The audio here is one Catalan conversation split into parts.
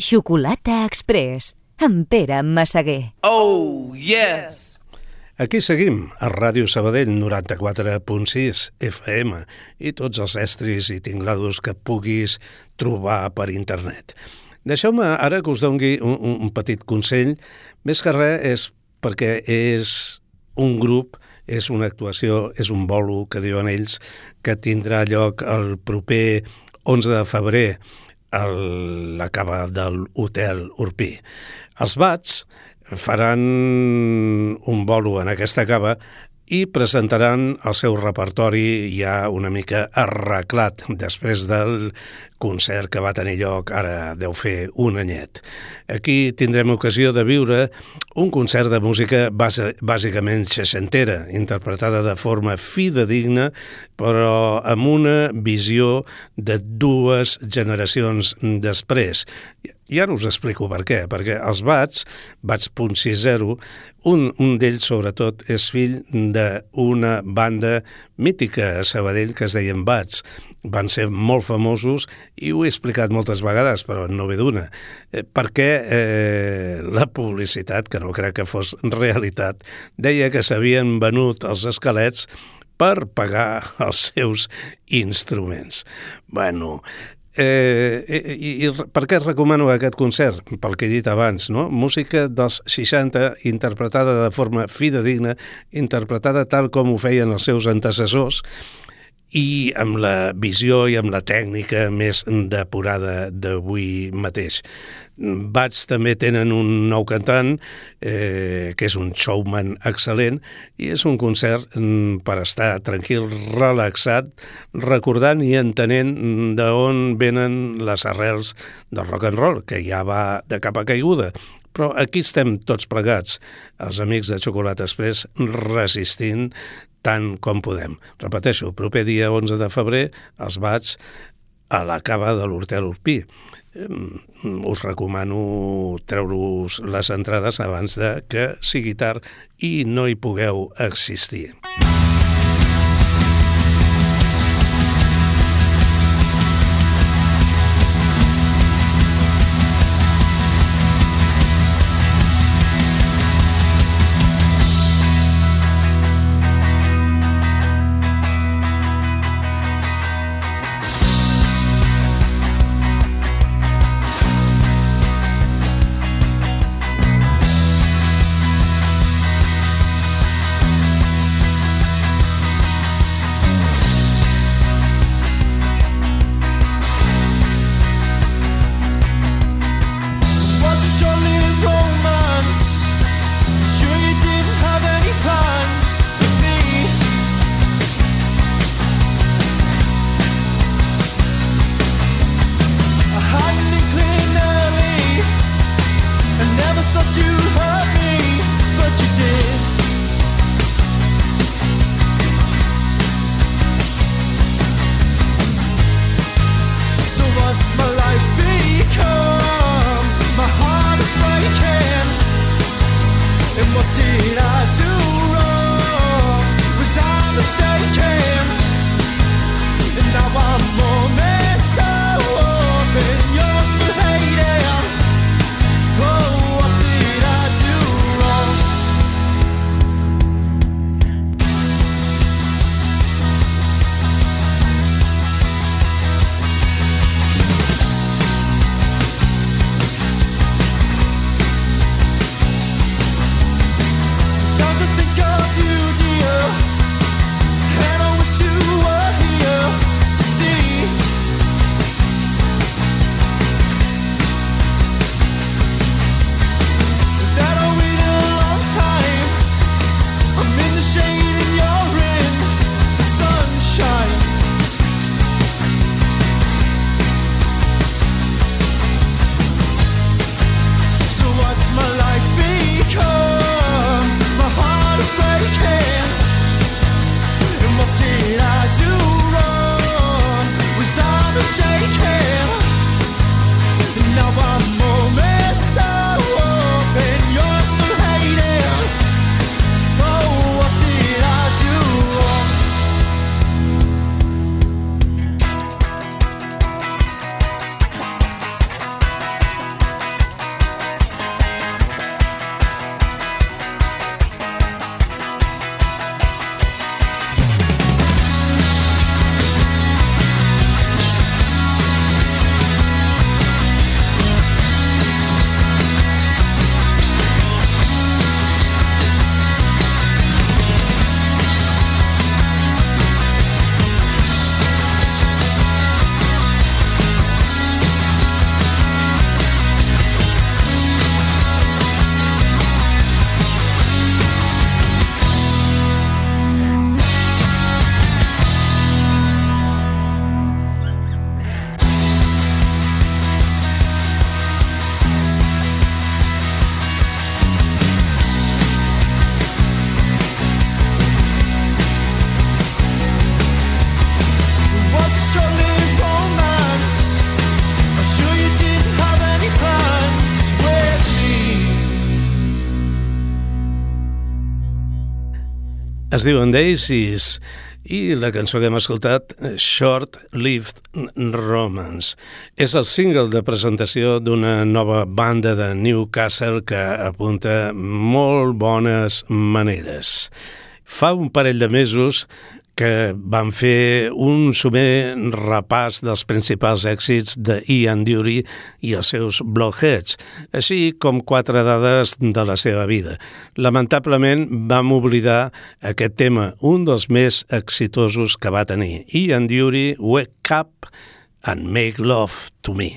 Xocolata Express, amb Pere Massaguer. Oh, yes! Aquí seguim, a Ràdio Sabadell 94.6 FM i tots els estris i tinglados que puguis trobar per internet. Deixeu-me ara que us dongui un, un petit consell. Més que res és perquè és un grup, és una actuació, és un bolo, que diuen ells, que tindrà lloc el proper 11 de febrer a la cava del Hotel Urpí. Els Bats faran un bolo en aquesta cava i presentaran el seu repertori ja una mica arreglat després del concert que va tenir lloc ara deu fer un anyet. Aquí tindrem ocasió de viure un concert de música base, bàsicament seixantera, interpretada de forma fidedigna, però amb una visió de dues generacions després. I ara us explico per què. Perquè els Bats, Bats.60, un, un d'ells sobretot és fill d'una banda mítica a Sabadell que es deien Bats. Van ser molt famosos i ho he explicat moltes vegades, però no ve d'una. Eh, perquè eh, la publicitat, que no crec que fos realitat, deia que s'havien venut els esquelets per pagar els seus instruments. Bueno, Eh, i, I per què recomano aquest concert? Pel que he dit abans, no? Música dels 60 interpretada de forma fidedigna, interpretada tal com ho feien els seus antecessors, i amb la visió i amb la tècnica més depurada d'avui mateix. Bats també tenen un nou cantant, eh, que és un showman excel·lent, i és un concert mm, per estar tranquil, relaxat, recordant i entenent d'on venen les arrels del rock and roll, que ja va de capa caiguda, però aquí estem tots plegats, els amics de Xocolata Express, resistint tant com podem. Repeteixo, proper dia 11 de febrer els vaig a la cava de l'Hortel Urpí. Us recomano treure-us les entrades abans de que sigui tard i no hi pugueu existir. Es diuen Daisies i la cançó que hem escoltat, Short Lived Romance. És el single de presentació d'una nova banda de Newcastle que apunta molt bones maneres. Fa un parell de mesos que van fer un sumer repàs dels principals èxits de Ian Dury i els seus blogheads, així com quatre dades de la seva vida. Lamentablement vam oblidar aquest tema, un dels més exitosos que va tenir. Ian Dury, Wake Up and Make Love to Me.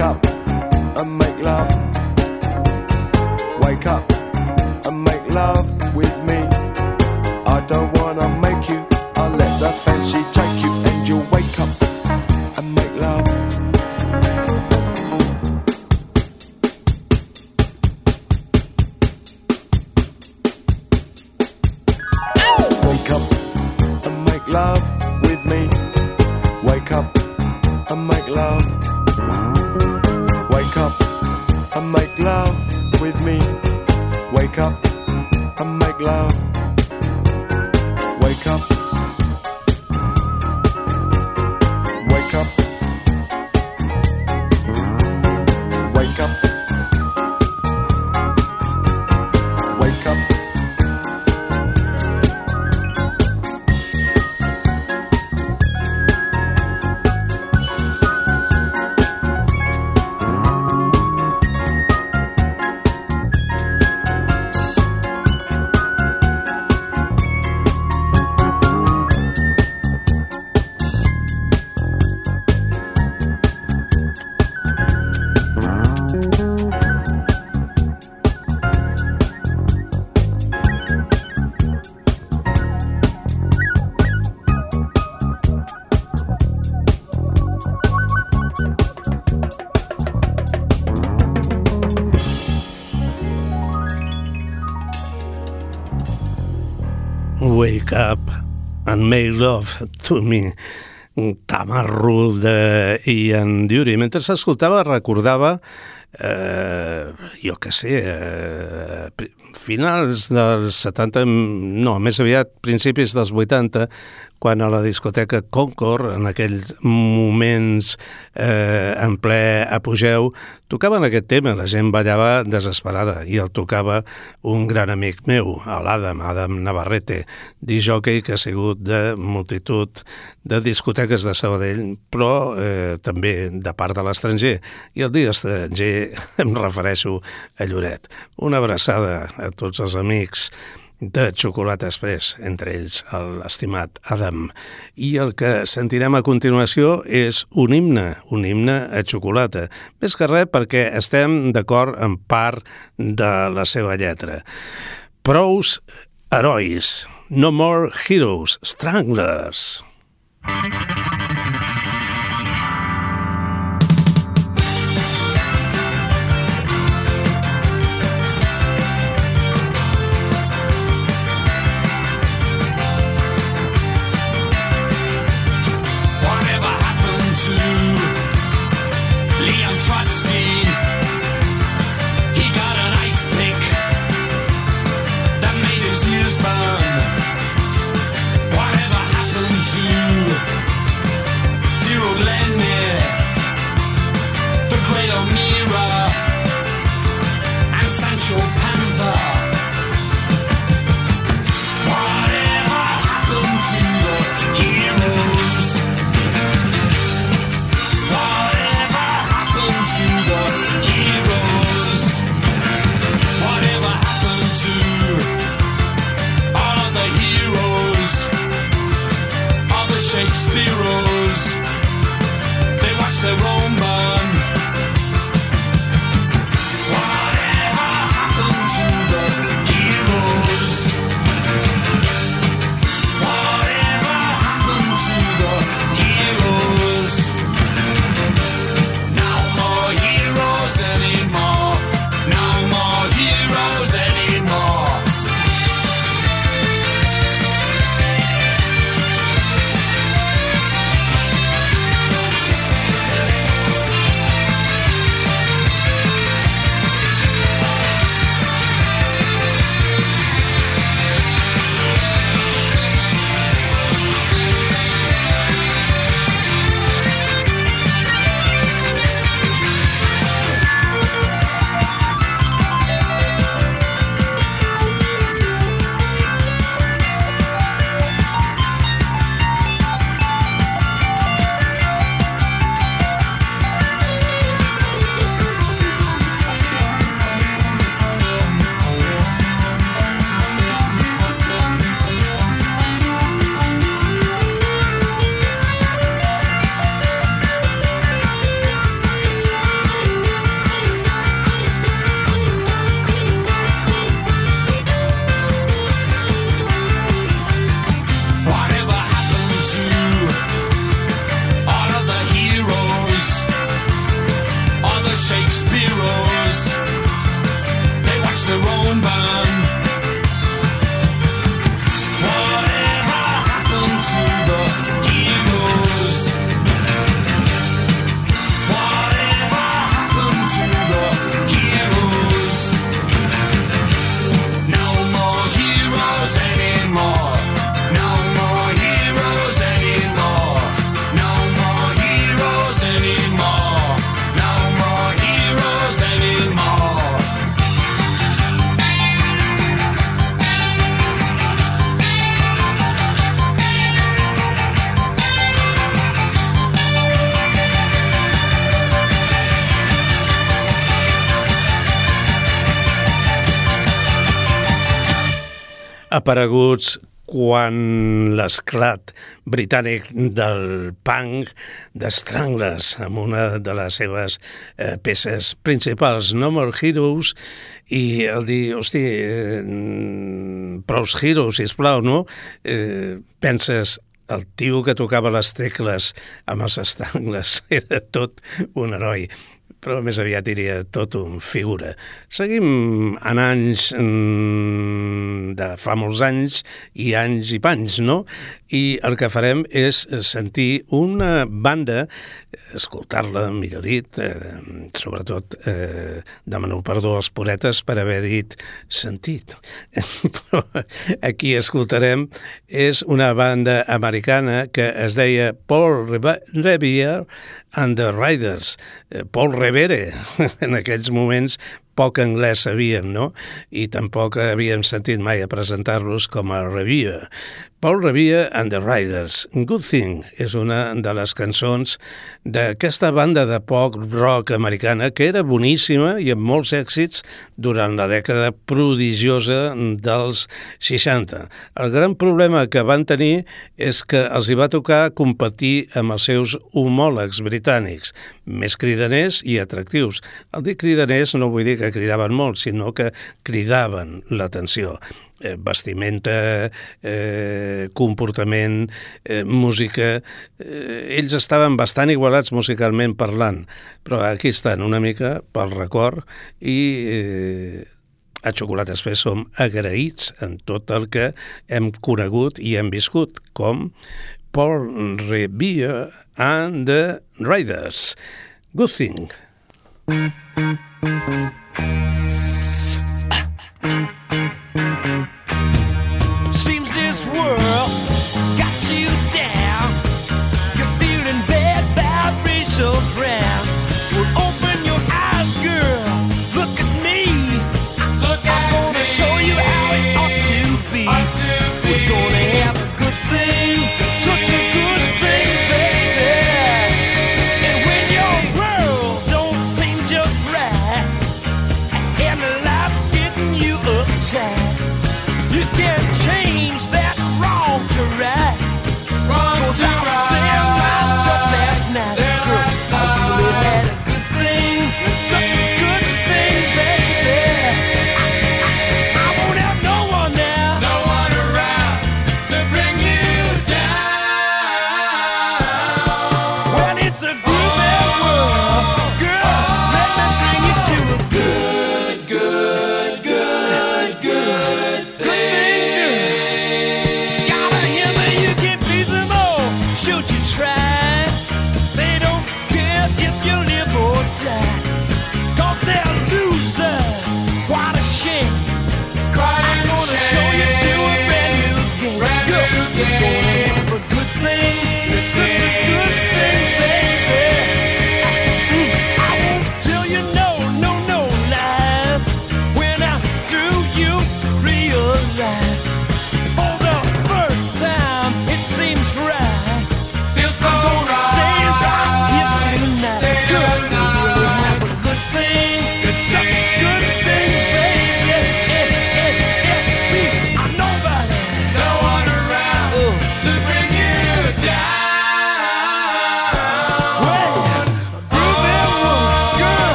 Wake Make Love to Me. tamarro de Ian Dury. Mentre s'escoltava recordava eh, jo que sé, eh, finals dels 70, no, més aviat principis dels 80, quan a la discoteca Concord, en aquells moments eh, en ple apogeu, tocaven aquest tema, la gent ballava desesperada, i el tocava un gran amic meu, l'Adam, Adam Navarrete, disjockey que ha sigut de multitud de discoteques de Sabadell, però eh, també de part de l'estranger, i el dia estranger em refereixo a Lloret. Una abraçada a tots els amics de Xocolata Express, entre ells l'estimat Adam. I el que sentirem a continuació és un himne, un himne a xocolata. Més que res perquè estem d'acord en part de la seva lletra. Prous herois, no more heroes, stranglers. Apareguts quan l'esclat britànic del punk d'Stranglers amb una de les seves eh, peces principals, No More Heroes, i el dir, hosti, eh, prous heroes, sisplau, no? Eh, penses, el tio que tocava les tecles amb els estangles era tot un heroi però més aviat diria tot un figura. Seguim en anys mm, de fa molts anys i anys i panys, no? I el que farem és sentir una banda, escoltar-la, millor dit, eh, sobretot eh, demano perdó als poetes per haver dit sentit. però aquí escoltarem és una banda americana que es deia Paul Revere and the Riders. Eh, Paul Revere, en aquells moments poc anglès sabíem, no? I tampoc havíem sentit mai a presentar-los com a Revere. Paul Revere and the Riders. Good Thing és una de les cançons d'aquesta banda de pop rock americana que era boníssima i amb molts èxits durant la dècada prodigiosa dels 60. El gran problema que van tenir és que els hi va tocar competir amb els seus homòlegs britànics, més cridaners i atractius. El dir cridaners no vull dir que cridaven molt, sinó que cridaven l'atenció eh, vestimenta, eh, comportament, eh, música... Eh, ells estaven bastant igualats musicalment parlant, però aquí estan una mica pel record i eh, a Xocolata Express som agraïts en tot el que hem conegut i hem viscut, com Paul Revere and the Riders. Good thing. Música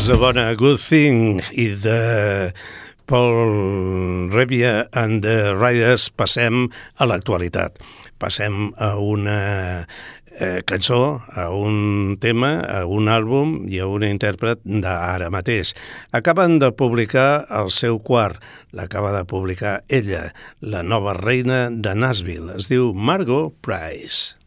Cosa bona, Good Thing i de Paul Revia and the Riders passem a l'actualitat. Passem a una eh, cançó, a un tema, a un àlbum i a una intèrpret d'ara mateix. Acaben de publicar el seu quart, l'acaba de publicar ella, la nova reina de Nashville. Es diu Margot Price.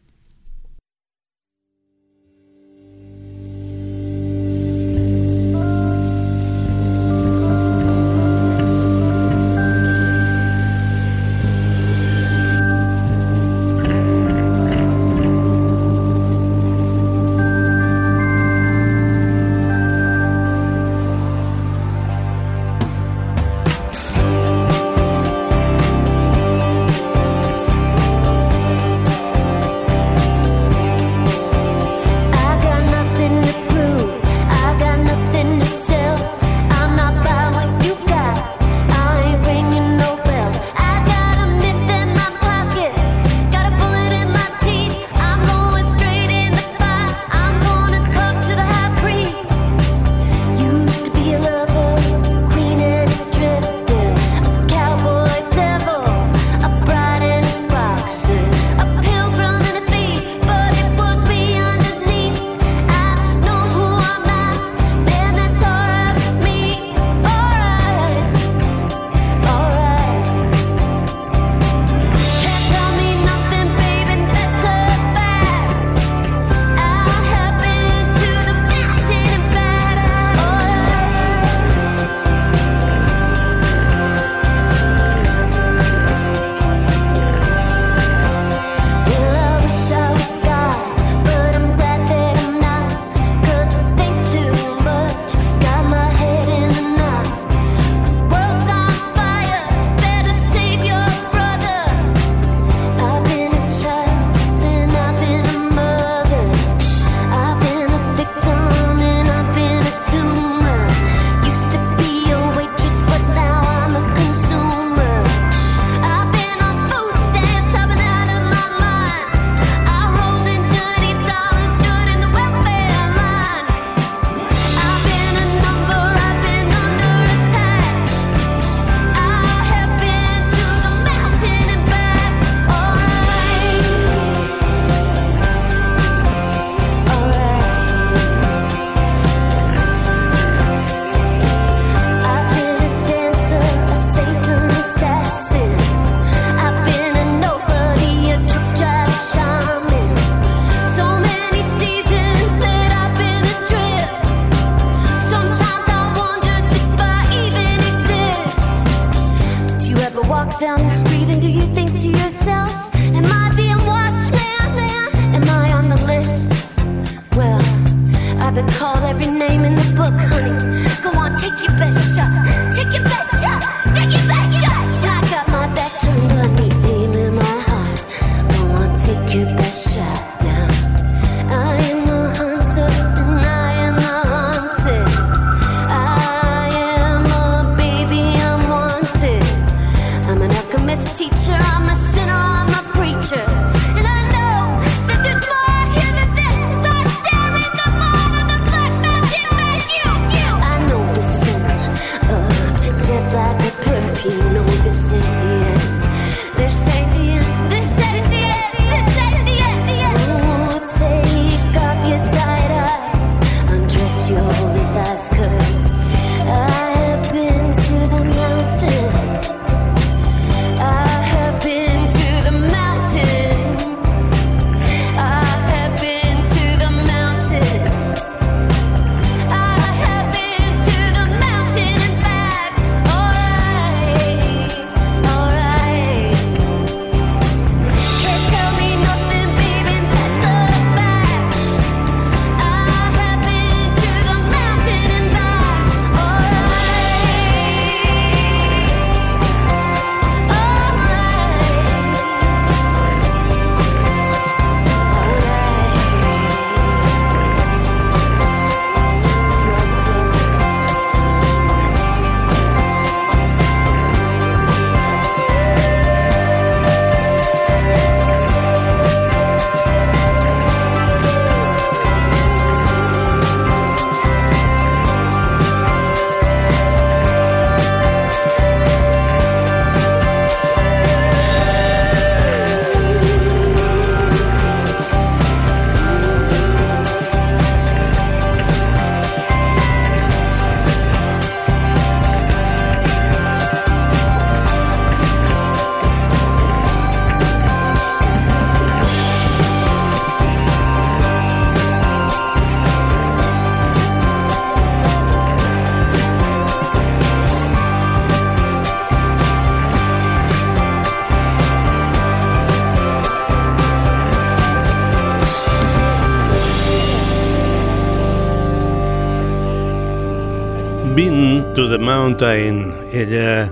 Been to the Mountain. Ella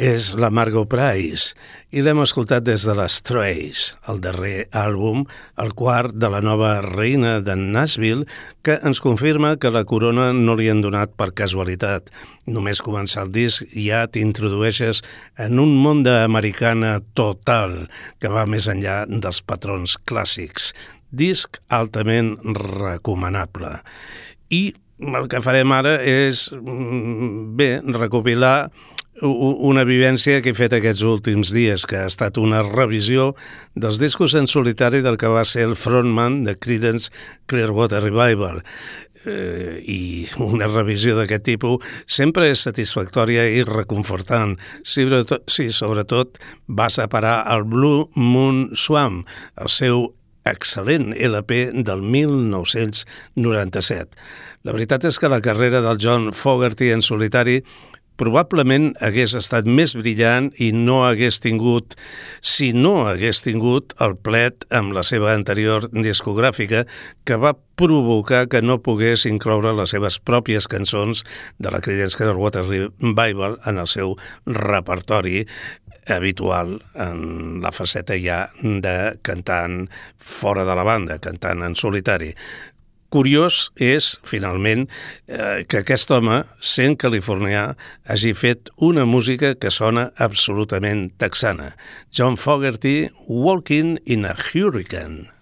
és la Margot Price i l'hem escoltat des de les Trays, el darrer àlbum, el quart de la nova reina de Nashville, que ens confirma que la corona no li han donat per casualitat. Només començar el disc ja t'introdueixes en un món d'americana total que va més enllà dels patrons clàssics. Disc altament recomanable. I el que farem ara és, mm, bé, recopilar una vivència que he fet aquests últims dies, que ha estat una revisió dels discos en solitari del que va ser el frontman de Creedence Clearwater Revival. Eh, I una revisió d'aquest tipus sempre és satisfactòria i reconfortant, si sobretot, si sobretot va separar el Blue Moon Swamp, el seu excel·lent LP del 1997. La veritat és que la carrera del John Fogerty en solitari probablement hagués estat més brillant i no hagués tingut, si no hagués tingut el plet amb la seva anterior discogràfica que va provocar que no pogués incloure les seves pròpies cançons de la Creedence Clearwater Revival en el seu repertori habitual en la faceta ja de cantant fora de la banda, cantant en solitari. Curiós és, finalment, eh, que aquest home, sent californià, hagi fet una música que sona absolutament texana. John Fogerty, Walking in a Hurricane.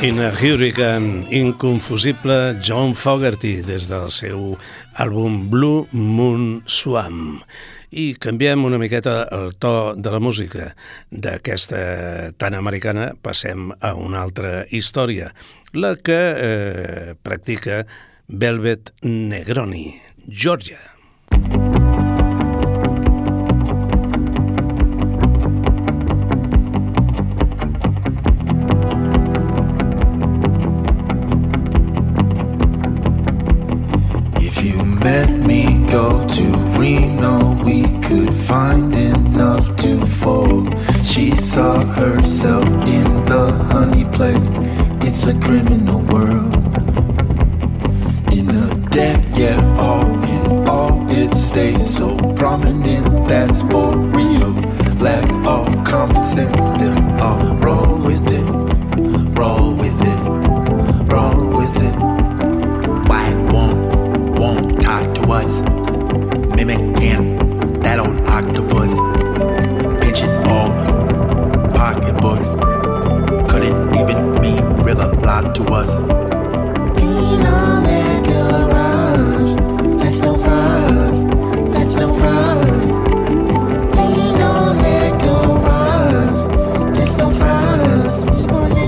In a Hurricane, inconfusible John Fogerty des del seu àlbum Blue Moon Swam. I canviem una miqueta el to de la música. D'aquesta tan americana passem a una altra història, la que eh, practica Velvet Negroni, Georgia. Go to Reno, we could find enough to fold. She saw herself in the honey plate. It's a criminal world. In a debt, yeah, all in all, it stays so prominent. That's for real. Lack all common sense, still all roll with it, roll with it, fries. We wanna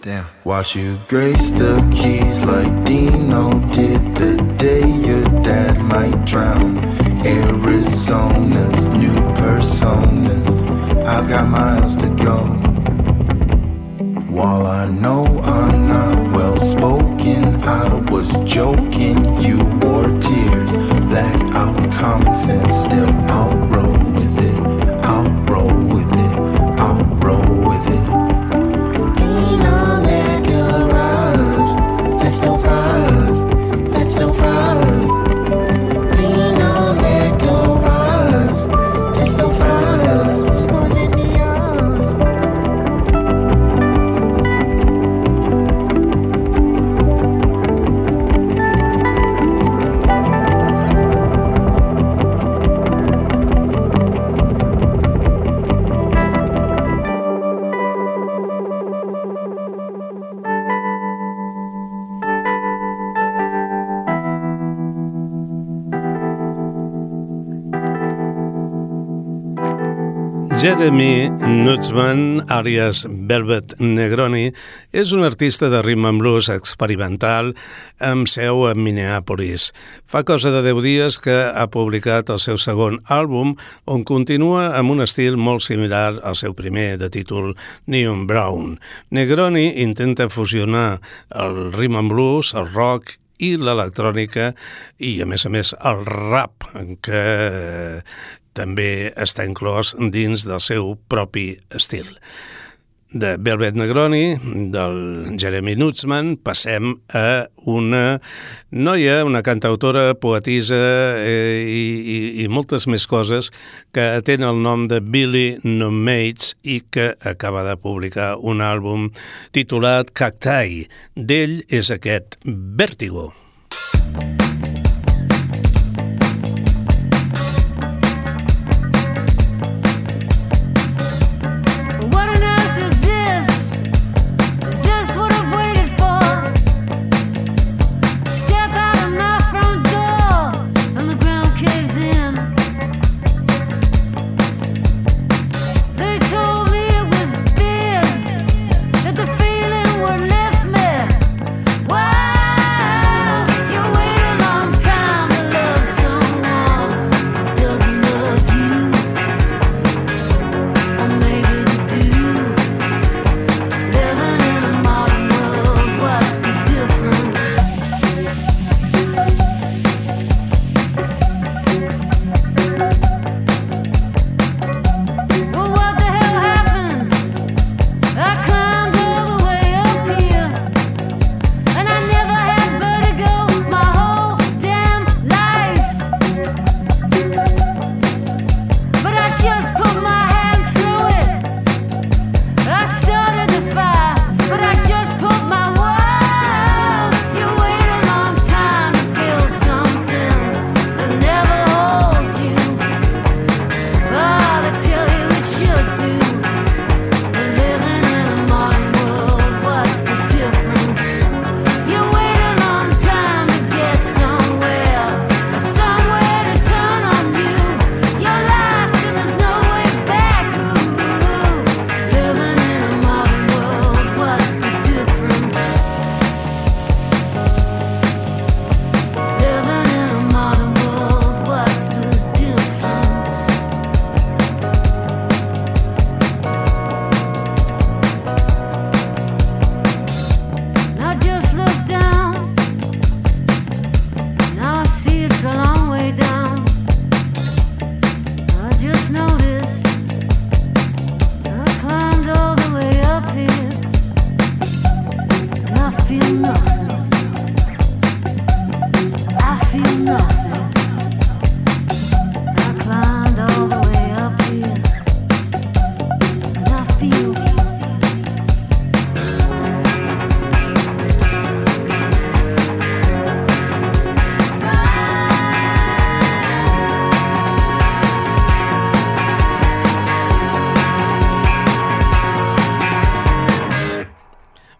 Damn. Watch you grace the keys like Dino did the day your dad might drown. Arizona's new personas. I've got miles to go. I know I'm not well spoken, I was joking. You wore tears, lack out common sense. Still, I'll Jeremy Nutzman, àlies Velvet Negroni, és un artista de rhythm and blues experimental amb seu a Minneapolis. Fa cosa de 10 dies que ha publicat el seu segon àlbum, on continua amb un estil molt similar al seu primer, de títol Neon Brown. Negroni intenta fusionar el rhythm and blues, el rock i l'electrònica i, a més a més, el rap, que també està inclòs dins del seu propi estil. De Velvet Negroni, del Jeremy Nutzman, passem a una noia, una cantautora, poetisa eh, i, i, i moltes més coses que tenen el nom de Billy No Mates i que acaba de publicar un àlbum titulat Cactai. D'ell és aquest Vértigo. What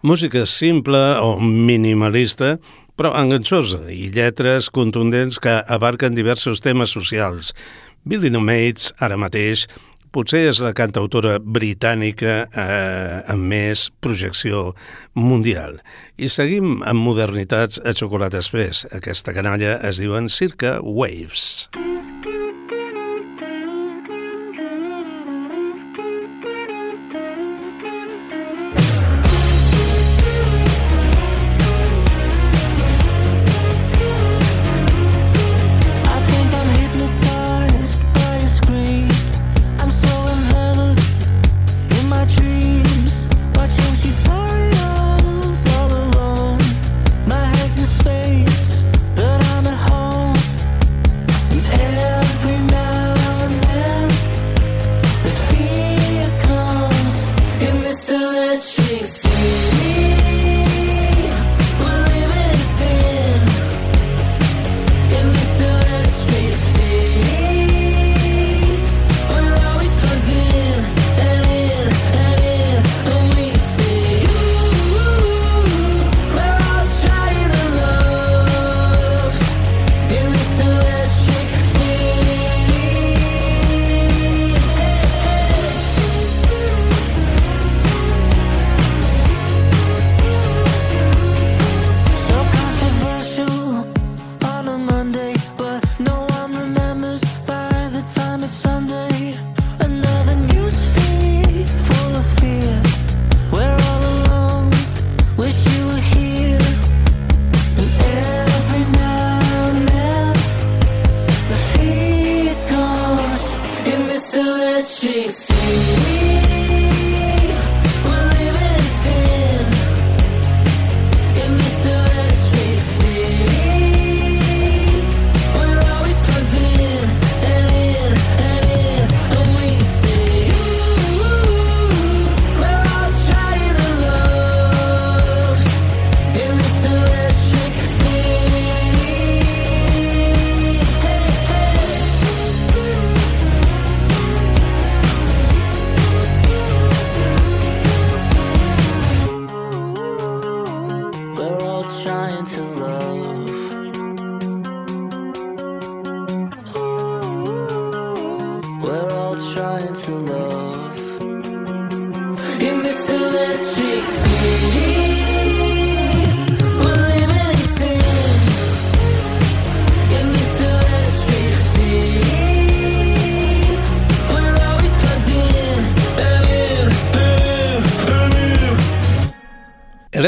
Música simple o minimalista, però enganxosa i lletres contundents que abarquen diversos temes socials. Billy No Mates, ara mateix, potser és la cantautora britànica eh, amb més projecció mundial. I seguim amb modernitats a Xocolata Express. Aquesta canalla es diuen Circa Waves. I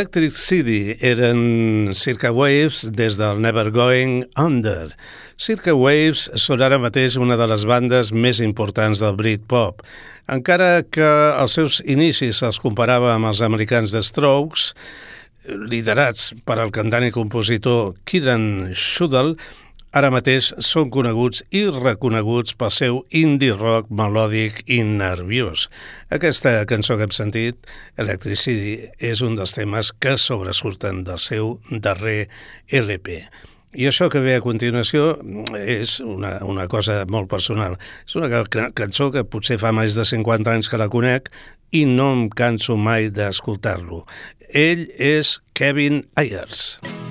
Electric City eren Circa Waves des del Never Going Under. Circa Waves són ara mateix una de les bandes més importants del Britpop. Encara que als seus inicis els comparava amb els americans de Strokes, liderats per al cantant i compositor Kieran Shudell, ara mateix són coneguts i reconeguts pel seu indie rock melòdic i nerviós. Aquesta cançó que hem sentit, Electricity, és un dels temes que sobresurten del seu darrer LP. I això que ve a continuació és una, una cosa molt personal. És una ca- cançó que potser fa més de 50 anys que la conec i no em canso mai d'escoltar-lo. Ell és Kevin Ayers. I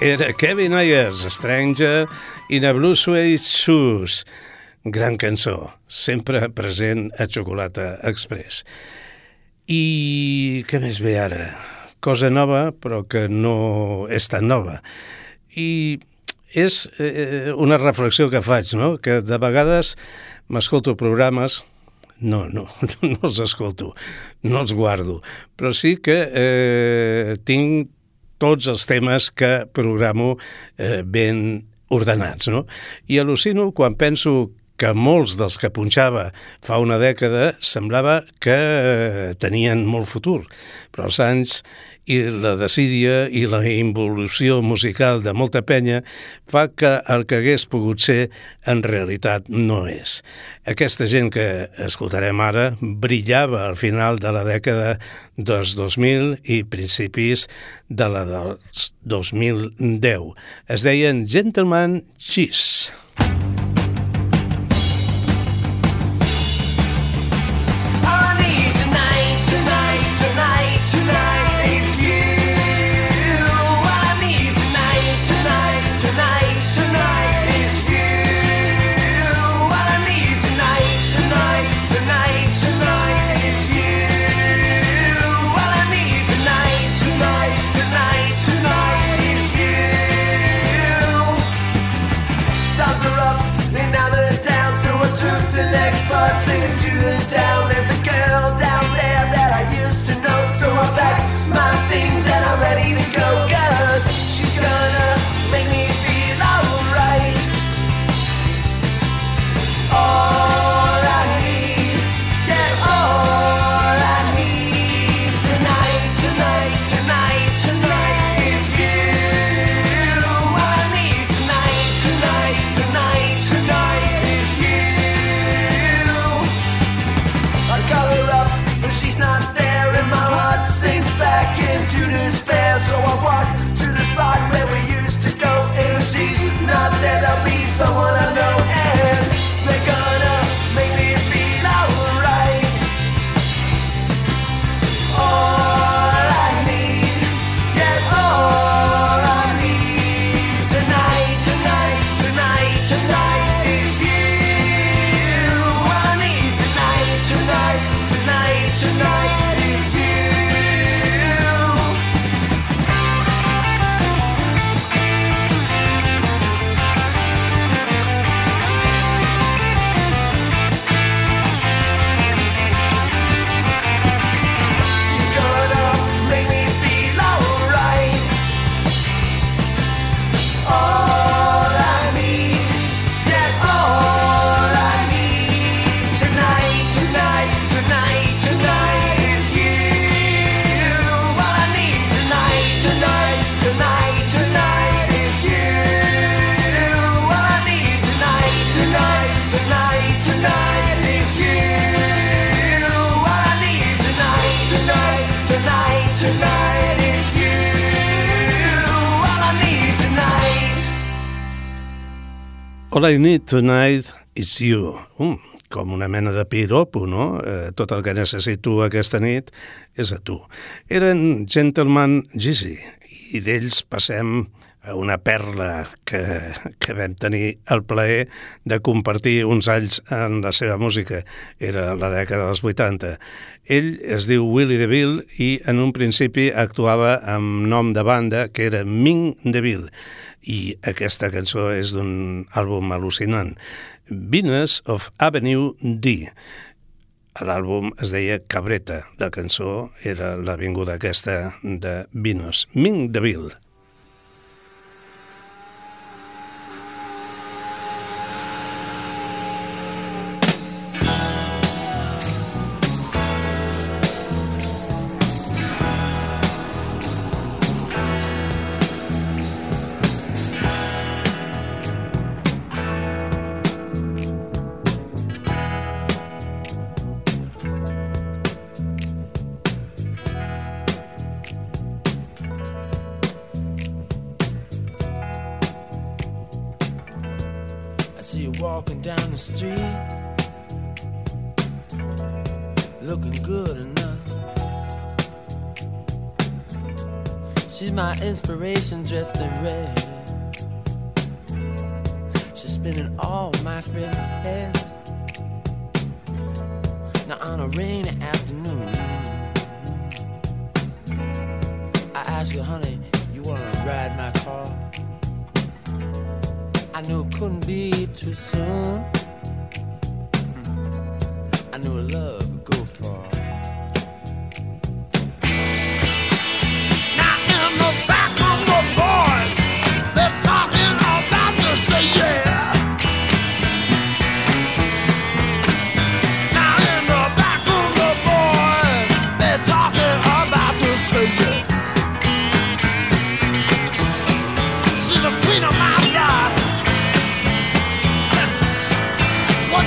era Kevin Ayers, Stranger in a Blue Suede Shoes. Gran cançó, sempre present a Xocolata Express. I què més ve ara? Cosa nova, però que no és tan nova. I és eh, una reflexió que faig, no? que de vegades m'escolto programes, no, no, no els escolto, no els guardo, però sí que eh, tinc tots els temes que programo eh, ben ordenats, no? I al·lucino quan penso que molts dels que punxava fa una dècada semblava que eh, tenien molt futur, però els anys i la desídia i la involució musical de molta penya fa que el que hagués pogut ser en realitat no és. Aquesta gent que escoltarem ara brillava al final de la dècada dels 2000 i principis de la dels 2010. Es deien Gentleman Cheese. I need tonight is you. Mm, com una mena de piropo, no? Eh, tot el que necessito aquesta nit és a tu. Eren Gentleman Jeezy i d'ells passem una perla que, que vam tenir el plaer de compartir uns anys en la seva música. Era la dècada dels 80. Ell es diu Willie DeVille i en un principi actuava amb nom de banda que era Ming DeVille i aquesta cançó és d'un àlbum al·lucinant. Venus of Avenue D. L'àlbum es deia Cabreta. La cançó era l'avinguda aquesta de Venus. Ming DeVille.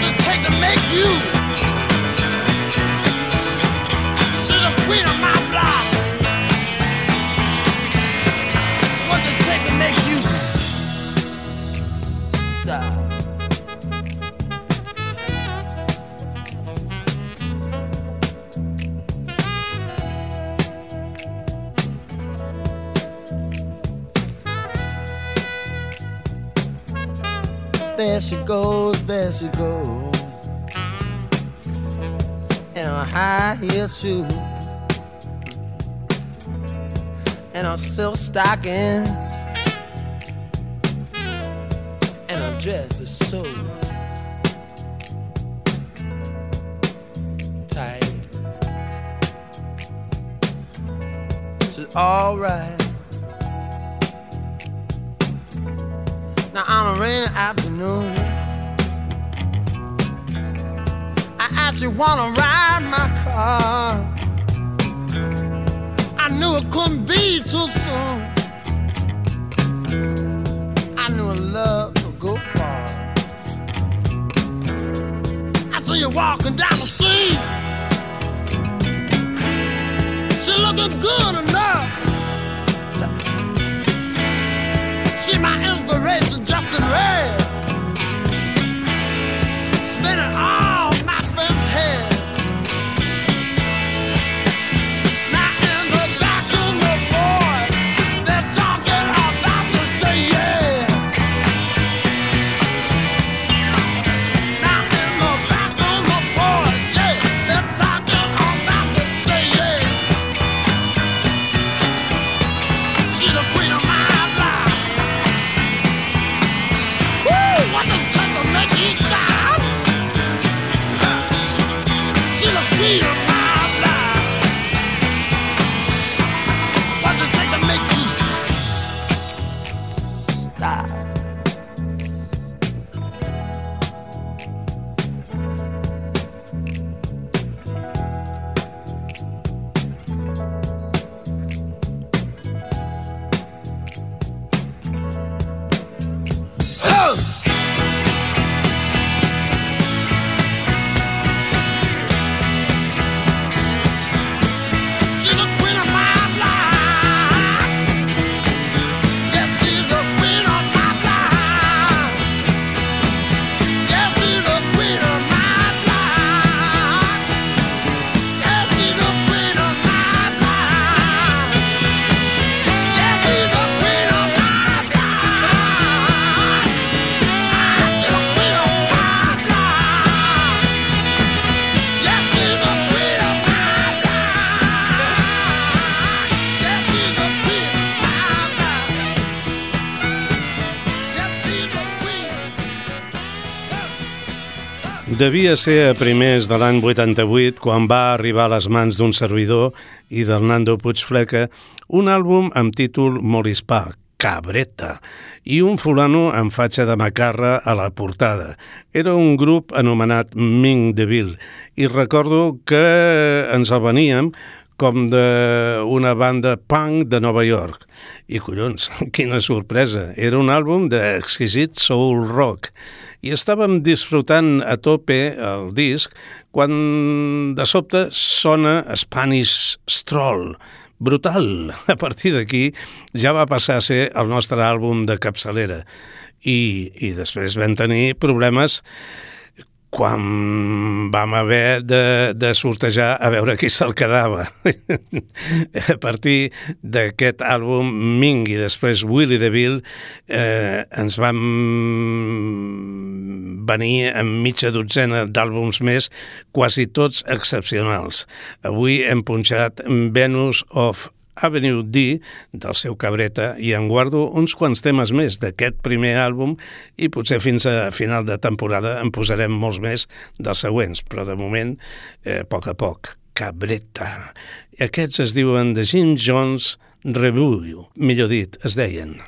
What's it take to make you? She's the queen of my block. What's it take to make you stop? There she goes, there she goes. In her high heel shoes. And her silk stockings. And her dress is so tight. She's alright. Now on a rainy afternoon, You wanna ride my car. I knew it couldn't be too soon. I knew a love would go far. I see you walking down the street. She looking good enough. She my inspiration, just in red. Devia ser a primers de l'any 88 quan va arribar a les mans d'un servidor i del Nando Puigfleca un àlbum amb títol molt hispà, Cabreta, i un fulano amb fatxa de macarra a la portada. Era un grup anomenat Ming Deville i recordo que ens el veníem com d'una banda punk de Nova York. I collons, quina sorpresa! Era un àlbum d'exquisit soul rock i estàvem disfrutant a tope el disc quan de sobte sona Spanish Stroll. Brutal! A partir d'aquí ja va passar a ser el nostre àlbum de capçalera i, i després vam tenir problemes quan vam haver de, de sortejar a veure qui se'l quedava. a partir d'aquest àlbum Ming i després Willy DeVille eh, ens vam venir amb mitja dotzena d'àlbums més, quasi tots excepcionals. Avui hem punxat Venus of Avenue D del seu Cabreta i en guardo uns quants temes més d'aquest primer àlbum i potser fins a final de temporada en posarem molts més dels següents, però de moment, eh, a poc a poc, Cabreta. Aquests es diuen de Jim Jones Review, millor dit, es deien.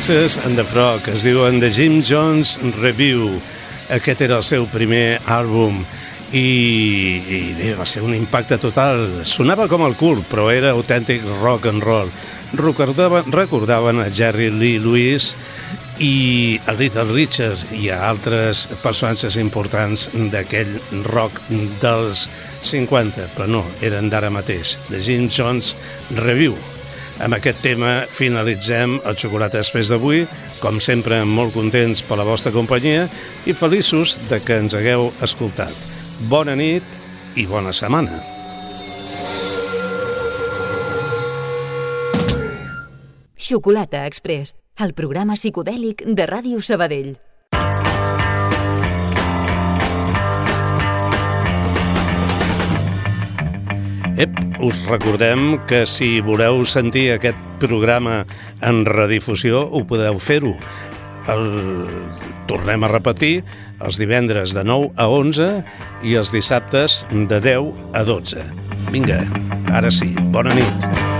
Princess and the Frog es diuen The Jim Jones Review. Aquest era el seu primer àlbum i, i bé, va ser un impacte total. Sonava com el cul, però era autèntic rock and roll. Recordaven, recordaven a Jerry Lee Lewis i a Little Richard i a altres personatges importants d'aquell rock dels 50, però no, eren d'ara mateix. The Jim Jones Review. Amb aquest tema finalitzem el Xocolata Express d'avui, com sempre molt contents per la vostra companyia i feliços de que ens hagueu escoltat. Bona nit i bona setmana. Xocolata Express, el programa psicodèlic de Ràdio Sabadell. Ep, us recordem que si voleu sentir aquest programa en redifusió, ho podeu fer-ho. El... Tornem a repetir els divendres de 9 a 11 i els dissabtes de 10 a 12. Vinga, ara sí, bona nit.